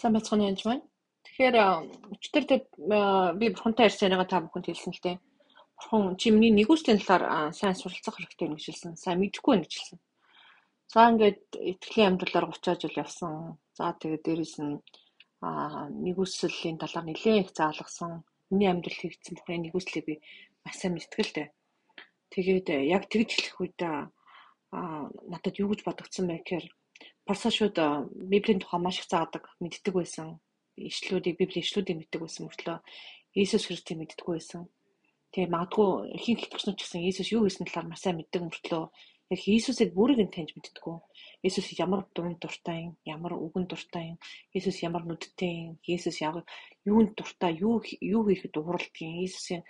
Сайн байцгаана янж маань. Тэгэхээр өчтөр би бурхантай ярьсан яриага та бүхэнд хэлсэн л дээ. Бурхан чи миний нэгүслийн талаар сайн суралцах хэрэгтэй гэж хэлсэн. Сайн мэдэхгүй байна гэж хэлсэн. За ингээд итгэлийн амьдралаар 30 жил явсан. За тэгээд дээрэс нь нэгүслийн талаар нэлээд их заалгасан. Миний амьдрал хийгдсэн бүхний нэгүслийг би маш сайн мэдтгэл дээ. Тэгээд яг тэгж хэлэх үед надад юу гэж бодогдсон бэ гэхээр Парса шууд Библийн тухай маш их заадаг, мэддэг байсан. Ишлүүдийг Библийн ишлүүдийг мэддэг байсан мөртлөө Иесус Христийг мэддэггүй байсан. Тэгээ магадгүй ихэнх итгэгчнүүд ч гэсэн Иесус юу хийсэн талаар маш сайн мэддэг мөртлөө яг Иесусыг бүрийг нь таньж мэддэггүй. Иесус ямар дунд дуртай юм, ямар үгэн дуртай юм, Иесус ямар нүдтэй юм, Иесус яг юунд дуртай, юу юу хийхэд дууралдгийг, Иесусийн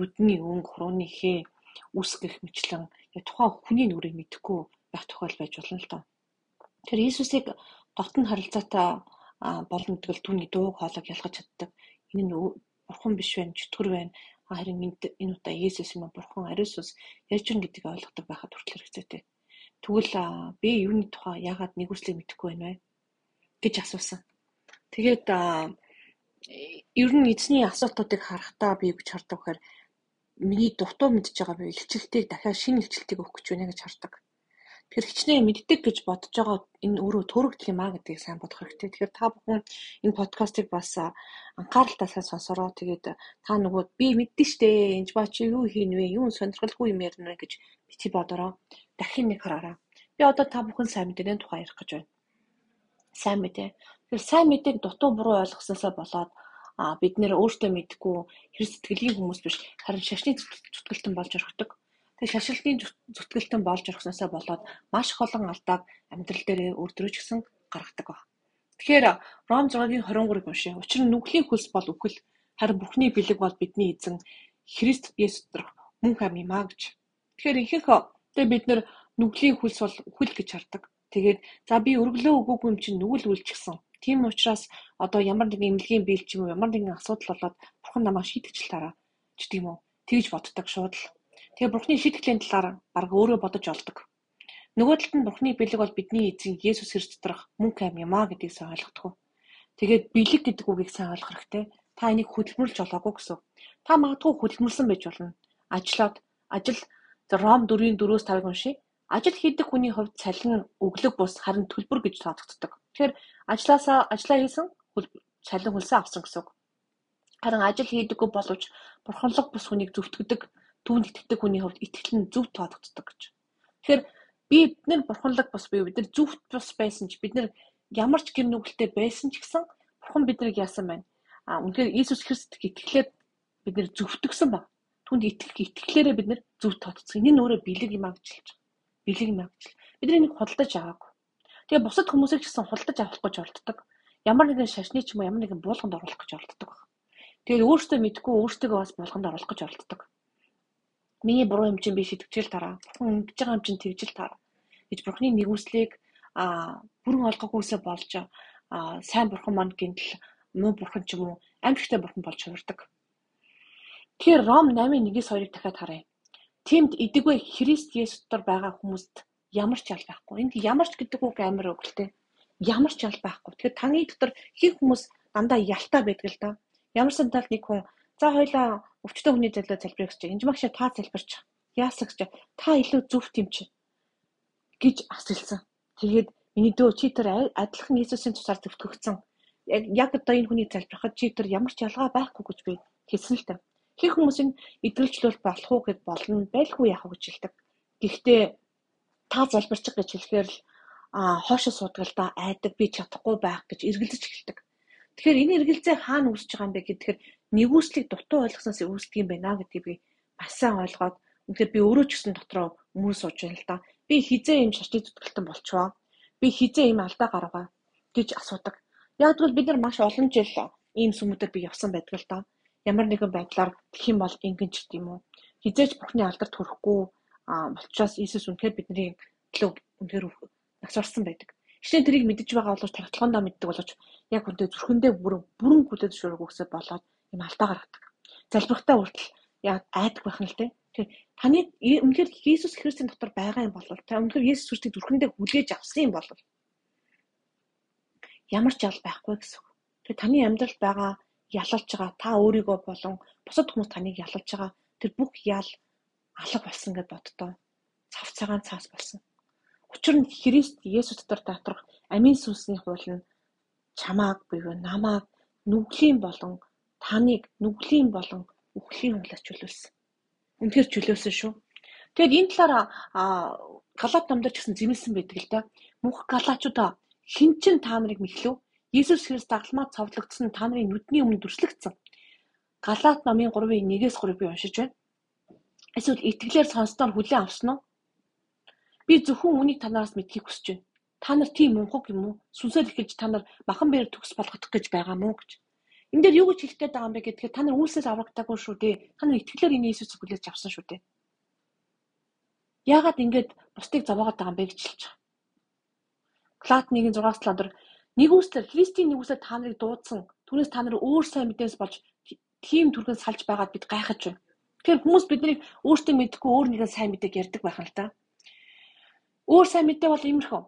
нүдний өнгө, хурууны хээ үсгэх мэтлэн тухайн хүний нүрийг мэдэхгүй байх тохиол байж болно л доо. Тэгэхээр Иесусыг дотн харилцаатай болно гэдэг л түүний дууг хоолойг ялгаж чаддаг. Энэ нь бурхан биш байна, чөтгөр байна. Харин энэ удаа Иесус юм бурхан ариус ус ярьж гин гэдгийг ойлгодог байхад хүртэл хэрэгцээтэй. Тэгвэл би юуны тухай яагаад нэгүслийг мэдэхгүй байна вэ гэж асуусан. Тэгээд ер нь эзний асуултуудыг харахтаа би гэж хардаг гэхээр миний дутуу мэдж байгаа би илчилтийг дахиад шинэ илчилтийг өгөх гэж байна гэж хардаг. Тэгэхээр хичнээн мэддэг гэж бодож байгаа энэ өөрөө төрөгдөх юм а гэдгийг сайн бодох хэрэгтэй. Тэгэхээр та бүхэн энэ подкастыг бас анхааралтай сайн сонсороо. Тэгээд та нөгөө би мэддэн штэ энэ ба чи юу хийн вэ? Юу сонирхолгүй юм ярина гэж бити бодороо. Дахин нэг хараараа. Би одоо та бүхэн сайн мэдээний тухай ярих гэж байна. Сайн мэдээ. Тэгэхээр сайн мэдээг дутуу буруу ойлгосноосоо болоод а бид нэр өөртөө мэдгүй хэрэг сэтгэлийн хүмүүс биш харин шашны зүтгэлтэн болж орхидог. Тэгээ шашилтын зүтгэлтэн болж орхисноосоо болоод маш их олон алдааг амьдрал дээр өөртөө ч гэсэн гаргадаг баг. Тэгэхээр Ром 6-гийн 23-ыг уншъя. Учир нь нүглийн хөлс бол үхэл харин Бурхны бэлэг бол бидний эзэн Христ Есүс дэх мөнх ам юм а гэж. Тэгэхээр ихэнх тэгээ бид нар нүглийн хөлс бол үхэл гэж хардаг. Тэгээд за би өргөлөө өгөөгүй юм чинь нүгэл үлчихсэн. Тийм учраас одоо ямар нэгэн эмнэлгийн биел ч юм уу ямар нэгэн асуудал болоод бурхан намайг шийдэгч тараа ч тийм үү. Тэгж боддог шууд л. Тэгээ Бурхны шийтгэлийн талаар бараг өөрөө бодож олдог. Нөгөө талд нь Бурхны бэлэг бол бидний эзэн Есүс Христ доторх мөнх аим юм а гэдгийг сайн ойлгохгүй. Тэгээд бэлэг гэдэг үгийг сайн ойлгох хэрэгтэй. Та энийг хөдөлмөрлж олоогүй гэсэн. Та магадгүй хөдөлмөрлсөн байж болно. Ажлаад ажил Ром 4-ийн 4-өөс 5-ыг уншия. Ажил хийдэг хүний хувьд цалин өглөг бус харин төлбөр гэж тооцогддог. Тэгэхээр ажлаасаа ажлаа хийсэн цалин хөлсөө авсан гэсэн үг. Харин ажил хийдэггүй боловч бурханлаг бус хүнийг зөвтгдөг түүнд итгэдэг хүний хувьд итгэл нь зөв тоодогддог гэж. Тэгэхээр бид нар бурханлаг бас бие бид нар зөвхт бас байсан ч бид нар ямар ч гэр нүгэлтэй байсан ч гэсэн бурхан биднийг яасан байна. А үнэхээр Иесус Христ итгэлээр бид нар зөвтгсөн ба. Түүнд итгэх итгэлээрээ бид нар зөв тоодсон. Энэ нь өөрөө бэлэг юм байгаа. Бэлэг юм гэж. Бид нар энийг худалдаж аваагүй. Тэгээ бусад хүмүүсийг ч гэсэн худалдаж авах гэж оролддог. Ямар нэгэн шашны ч юм уу ямар нэгэн буулганд оруулах гэж оролддог. Тэгээд өөртөө мэдгүй өөртөө бас буулганд оруулах гэж оролддог. Миний буруу юм чинь би шидэвчл тараа. Бурхан ингэж байгаа юм чинь тэгжил тараа. гэж бурхны нэгүслийг а бүрэн олгохгүйсээ болж а сайн бурхан манд гинтл муу бурхан ч юм уу амьдтай бурхан болж хувирдаг. Тэгэхээр Ром 8:1-с 2-ыг дахиад харъя. Тэмд идэгвэ Христ Есүс дотор байгаа хүмүүст ямар ч ял байхгүй. Энд ямар ч гэдэг үг амар өгөлтэй. Ямар ч ял байхгүй. Тэгэхээр таны дотор хин хүмүүс дандаа ялтаа байдаг л да. Ямар сантал нэг хүн За хоёлаа өвчтөн хүний зөвлөө залбирах гэж. Энд магш та залбирч. Яасах гэж. Та илүү зөв тэмч гэж асуулсан. Тэгээд миний дөө чи тэр адилхан Иесусийн тусаар зөвтгөгдсөн. Яг яг одоо энэ хүний залбирахад чи тэр ямар ч ялгаа байхгүй гэж би хэлсэн л та. Хин хүмүүсийн идэвхжлүүл болох уу гэд болно байлгүй яах вэ гэж хэлдэг. Гэхдээ та залбирчих гэж хэлэхээр л а хоошо суудгалдаа айдаг би чадахгүй байх гэж эргэлзэж эхэлдэг. Тэгэхээр энэ эргэлзээ хаана үүсэж байгаа юм бэ гэхээр нэгүслийг дутуу ойлгосноос үүсдэг юм байна гэдгийг би бас сайн ойлгоод үнэхээр би өөрөө ч гэсэн дотроо өмнө сууж байна л да. Би хизээ юм шашны зүтгэлтэн болчихвоо. Би хизээ юм алдаа гаргаа гэж асуудаг. Тэгвэл бид нар маш олон жил ийм сүмүүдээр би явсан байдаг л да. Ямар нэгэн байдлаар гэх юм бол ингэн ч гэдэг юм уу. Хизээч бурхны алдарт хүрэхгүй болчоос Иесус үнэхээр бидний төлөө үнэхээр нас орсон байдаг. Нь тэрийг мэдэж байгаа боловч тархалгоондоо мэддэг боловч яг үнтэй зүрхэндээ бүрэн бүрэн хүлээж шуурга өгсөд болоод юм алдаа гаргадаг. Залбирхтаа хүртэл яг айдаг байх нь л дээ. Тэгэхээр таны үнэхээр Иесус Христосийн дотор байгаа юм бол та үнэхээр Иесус Христийг зүрхэндээ хүлээж авсан юм бол ямар ч жал байхгүй гэсэн үг. Тэгэхээр таны амьдралд байгаа ялалж байгаа та өөрийгөө болон бусад хүмүүс таныг ялалж байгаа тэр бүх ял алга болсон гэдээ боддоо. Цав цагаан цаас болсон. Учир нь Христ Есүс дотор татрах амийн сүнсний хууль нь чамааг буюу намааг нүглийн болон таныг нүглийн болон үхлийн хуулиас чөлөөлсөн. Үнэхээр чөлөөлсөн шүү. Тэгэд энэ талаар галаат намдар ч гэсэн зэмлсэн байдаг л да. Мөнх галаачуудаа хин чин та нарыг мэхлүү? Иесус Христ дагалмаа цовдлогдсон та нарын нүдний өмнө дүрслэгдсэн. Галаат номын 3-ын 1-ээс 3-ыг уншиж байна. Эсвэл итгэлээр сонсдоор хүлээн авсан уу? Би зөвхөн үнийг танараас мэдхийг хүсэж байна. Та нар тийм мунхаг юм уу? Сүнсээр эхэлж та нар махан бээр төгс болгох гэж байгаа мó гэж. Энд дээр юу гэж хэлэх гээд байгаа юм бэ гэхээр та нар үйлсээс аврагдаагүй шүү дээ. Та нар итгэлээр энэ Иесусыг хүлээж авсан шүү дээ. Яагаад ингэж бусдыг зовоогоод байгаа юм бэ гэж хэлж байгаа. Галаат 1:6-аас 7 нэгүслэр Христийн нэгүслэр та нарыг дуудсан. Түүнээс та нар өөр сайн мэдээс болж тийм түргэн салж байгаад бид гайхаж байна. Тэгэхээр хүмүүс биднийг өөртөө мэдгүй өөр нэгэн сайн мэдээг ярьдаг байх л та. Өөр сайн мэдээ бол иймэрхүү.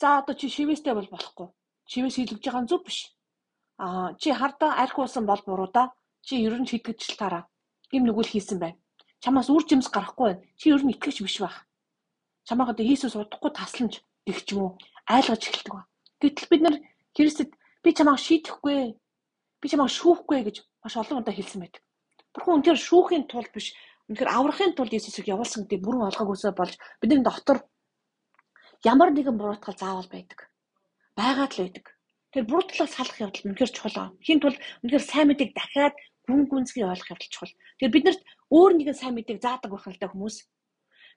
За одоо чи шивэстэй бол болохгүй. Шивээс хийлгэж байгаа нь зөв биш. Аа чи хардаа арх уусан бол буруу да. Чи ер нь шийдэгдэл тараа. Им нүгэл хийсэн байна. Чамаас үр жимс гарахгүй байна. Чи ер нь итгэж биш байх. Чамаа одоо Иесус удахгүй тасламж гэх ч юм уу айлгаж эхэлдэг ба. Гэтэл бид нар Христэд би чамаа шийдэхгүй. Би чамаа шүүхгүй гэж маш олон удаа хэлсэн байдаг. Бурхан үнээр шүүхийн тулд биш үнээр аврахын тулд Иесусыг явуулсан гэдэг бүрэн олгоогөөсөө болж бидний дотор ямар нэгэн буруутгал заавал байдаг. Байгаад л байдаг. Тэр буруутгалаас салах явдал үнээр чухал аа. Хийн тул үнээр сайн мэдээг дахиад гүн гүнзгий ойлгох явдал чухал. Тэгэхээр бид нарт өөр нэгэн сайн мэдээг заадаг байх л да хүмүүс.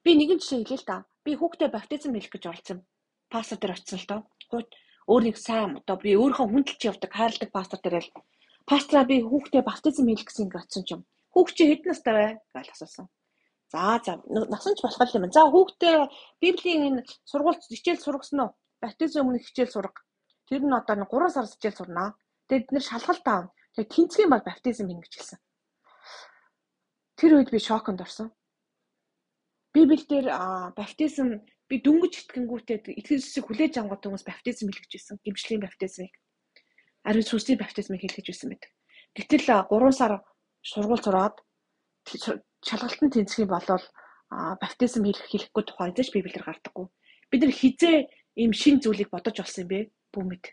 Би нэгэн жишээ хэлээ л да. Би хүүхдээ баптизм хийх гэж оролцсон. Пастор дээр очсон л доо. Хууч өөр нэг сайн одоо би өөрийнхөө хүндэлж явдаг хайрладаг пастор дээр л пастраа би хүүхдээ баптизм хийх гэсэн ингэ очсон юм. Хүүхд чи хэдэн настай вэ гэж асуусан. За за насан ч болох юм. За хүүхдээ библийн энэ сургуульд хичээл сургасан уу? Баптизм өмнө хичээл сурга. Тэр нь одоо 3 сар хичээл сурнаа. Тэгээд бид нэр шалгалт аав. Тэгээд тэнцгийн бол баптизм хийнэ гэж хэлсэн. Тэр үед би шоконд орсон. Библиэлд баптизм би дүнгиж итгэнгүүтээ итгэжсэг хүлээж авах хүмүүс баптизм хэлгэж байсан. Гимшлийн баптизмыг. Ариун сүнсний баптизмыг хэлгэж байсан байдаг. Гэтэл 3 сар сургууль сураад шалгалтанд тэнцэх юм бол баптизм хэлэх хэлэхгүй тухай эзэж библиэр гардаггүй. Бид нар хизээ ийм шин зүйлийг бодож олсон юм бэ? Бүмэд.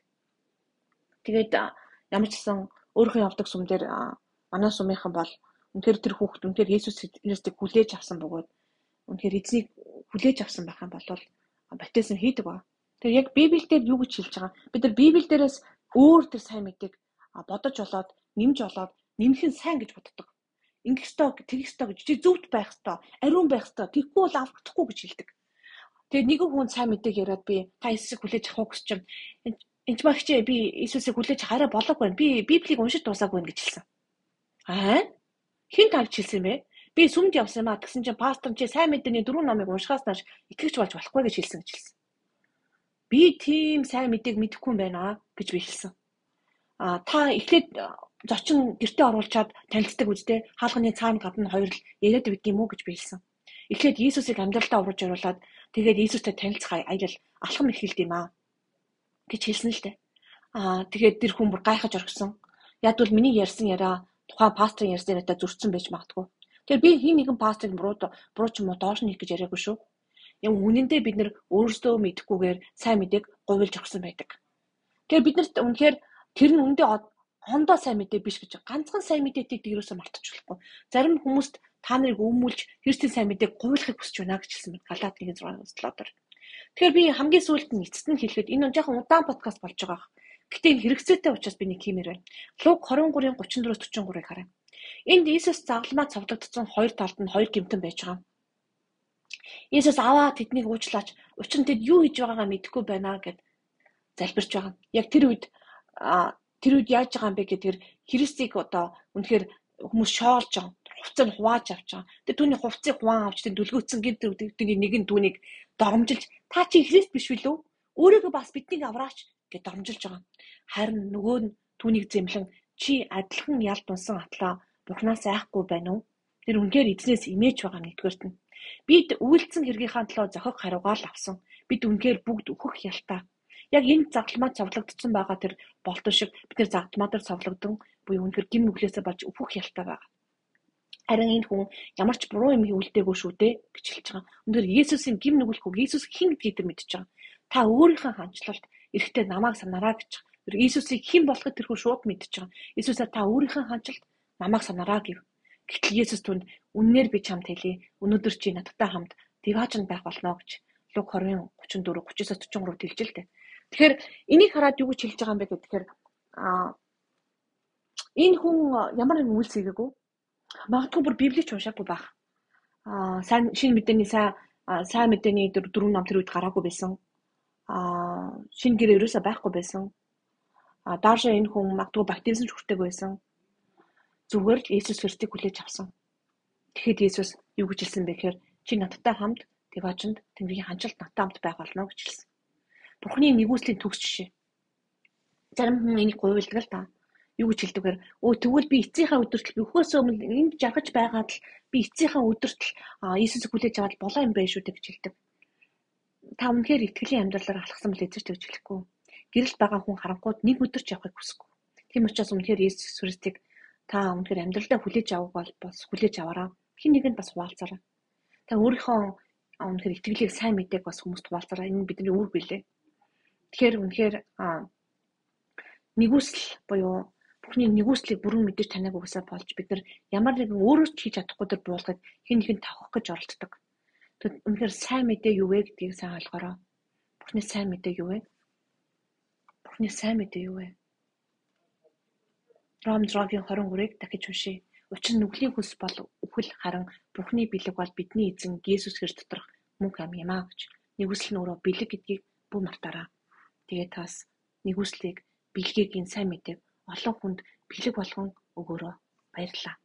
Тэгээд ямар ч гэсэн өөрийнхөө явдаг сум дээр манай сумынхан бол үнэхээр тэр хүүхд үнэхээр Есүс Христийг хүлээж авсан бөгөөд үнэхээр эзнийг хүлээж авсан байх юм бол баптизм хийдэг ба. Тэгэхээр яг Библиэлд юу гэж хэлж байгаа? Бид нар Библиэлдээс өөр тэр сайн мэдээг бодож олоод, нэмж олоод, нэмэх нь сайн гэж боддог. Ингэх ёстой, тэгэх ёстой гэж чи зөвхт байх ёстой, ариун байх ёстой. Тэгхгүй бол аврахдахгүй гэж хэлдэг. Тэгээд нэгэн хүн сайн мэдээг яриад би та Иесусыг хүлээж авах гэж чинь энэ ч багчээ би Иесусыг хүлээж хараа болоогүй байна. Би Библийг уншиж дуусаагүй байна гэж хэлсэн. Аа? Хин тавьж хэлсэн юм бэ? Би сүмд явсан юм а тэгсэн чинь пастор чи сайн мэдээний дөрвөн номыг уншихаас нааш итгэж болж болохгүй гэж хэлсэн гэж хэлсэн. Би тийм сайн мэдээг мэдэхгүй юм байна гэж би хэлсэн. А та эхлээд зочин гэртээ оруулчаад танилцдаг үстэй хаалганы цаана гадна хоёр л яриад байд юм уу гэж би хэлсэн. Эхлээд Иесусыг амьдралдаа урууж оруулаад тэгээд Иесустэй танилцах аялал алхам эхэлд юм аа гэж хэлсэн л дээ. Аа тэгээд тэр хүн бүр гайхаж оргисон. Яг бол миний ярьсан яриа тухайн пасторын ярьсан яриатай зөрчсөн байж магадгүй. Тэгэхээр би хин нэгэн пасторыг буруу буруу ч юм уу доош нь хийх гэж яриаггүй шүү. Юм үнэндээ бид нэр өөрсдөө мэдэхгүйгээр сайн мэдээг говьлж өгсөн байдаг. Тэгэхээр бид нарт үнэхээр тэр нь үндэ хондоо сайн мэдээ биш гэж ганцхан сайн мэдээтэй дээрөөсөө мартчихлахгүй. Зарим хүмүүст та нарыг өмүүлж Христийн сайн мэдээг говьлохыг хүсэж байна гэж хэлсэн мэт Галаат 1:6-аас 7-оор. Тэгэхээр би хамгийн сүүлд нь эцэст нь хэлэхэд энэ жоохон удаан подкаст болж байгаа. Гэтэ энэ хэрэгцээтэй учраас би нэг хиймээр байна. Луг 23-ын 34-43-ыг хараа. Энд Иесус загалмаа цовдлогдсон хоёр талд нь хоёр гэмтэн байж байгаа. Иесус аваа тэднийг уучлаач. Учир нь тэд юу хийж байгаагаа мэдэхгүй байна гэд залбирч байгаа. Яг тэр үед тэр үед яаж байгаа юм бэ гэдгээр Христийг одоо үнэхээр хүмүүс шоолж байгаа. Хувцас нь хувааж авч байгаа. Тэр түүний хувцсыг хуваан авч тэр дүлгөөцсөн гинт үүдний нэг нь түүнийг догомжилж та чи Христ биш билүү? Өөрийгөө бас биднийг авраач гэж догомжилж байгаа. Харин нөгөө нь түүнийг зэмлэн чи адилхан ялд унсан атлаа Бурханаас айхгүй байна уу? Тэр үнээр эзнээс имэж байгаа нэгдүгээрт нь. Бид үйлцэн хэргийнхаа төлөө зохих хариугаа л авсан. Бид үнээр бүгд өөхөх ялтаа. яг энэ загламад цовлогдсон байгаа тэр болтон шиг бид нэр загтмадар цовлогдсон буюу үнэхээр гим нүглээсээ болж өфөх ялтай байгаа. Харин энэ хүн ямар ч буруу юм хийвэлдэггүй шүү дээ гэж хэлж байгаа. Өндөр Есүсийн гим нүгэлгүй Есүс хэн гэдгийг тэр мэдчихэж байгаа. Та өөрийнхөө хандлалд эрэхтэй намайг санаараа гэж. Тэр Есүсийг хэн болохыг тэрхүү шууд мэдчихэж байгаа. Есүсээ та өөрийнхөө хандлалд намайг санаараа гэв. Гэтэл Есүс түнд үннээр би чамд хэлье. Өнөөдөр чи надтай хамт диваажнд байх болно гэж Луг 20 34 39-43 хэлж л дээ. Тэгэхээр энийг хараад юу гэж хэлж байгаа юм бэ гэхээр аа энэ хүн ямар нэгэн үйлс хийгээгүй. Магадгүй бүр библийг уншаагүй байх. Аа сайн шинэ мэдээний сайн сайн мэдээний дөрвөн ном тэр үед гараагүй байсан. Аа шинэ гэр ерөөсөө байхгүй байсан. А даашаа энэ хүн магадгүй баптизм хүртэйг байсан. Зүгээр л Иесус Христийг хүлээж авсан. Тэгэхэд Иесус юу гэж хэлсэн бэ гэхээр чи надтай хамт Деважинд Тэнгэрийн хандлт надтай хамт байх болно гэж хэлсэн. Бурхны нэгүслийн төгс жишээ. Зарим хүн энийг гуйвалдаг л та. Юу гэж хэлдэгэр өө тэгвэл би эцсийнхаа өдөртөл өхөөс өмнө энд жаргаж байгаад л би эцсийнхаа өдөртөл Иесус хүлээж аваад болоо юм байна шүү гэж хэлдэг. Та үнэхээр итгэлийн амьдралаар алхсан бол эзэрч гэж хэлэхгүй. Гэрэлт байгаа хүн харангууд нэг өдөр ч явахыг хүсэхгүй. Тийм учраас үнэхээр Иесус Христийг та үнэхээр амьдралдаа хүлээж авах бол бас хүлээж аваараа. Хин нэгэнд бас хуваалцаарай. Та өөрийнхөө үнэхээр итгэлийг сайн мэдээг бас хүмүүст хуваалцаарай. Энэ бидний үүрэг билээ. Тэгэхээр үнэхээр нэгүсэл буюу Бурхны нэгүслийг бүрэн мэдэж таниаг угсаа болж бид нар ямар нэгэн өөрөө ч хийж чадахгүй төр буулгад хин нэгэнд тавхах гэж оролддог. Тэгэд үнэхээр сайн мэдээ юу вэ гэдгийг сайн ойлгороо. Бурхны сайн мэдээ юу вэ? Бурхны сайн мэдээ юу вэ? Ром 6-гийн 23-ыг дахиж уншийе. Учир нь нүглийн хүс бол үхэл харан Бурхны бэлэг бол бидний эзэн Есүс Христ доторх мөнх ам юм аа гэж. Нэгүсэл нь өөрөө бэлэг гэдгийг бүү мартаараа. Тэгээд тас нэгүслийг бэлгийг энэ сайн мэдээг олон хүнд бэлэг болгон өгөөрэй. Баярлалаа.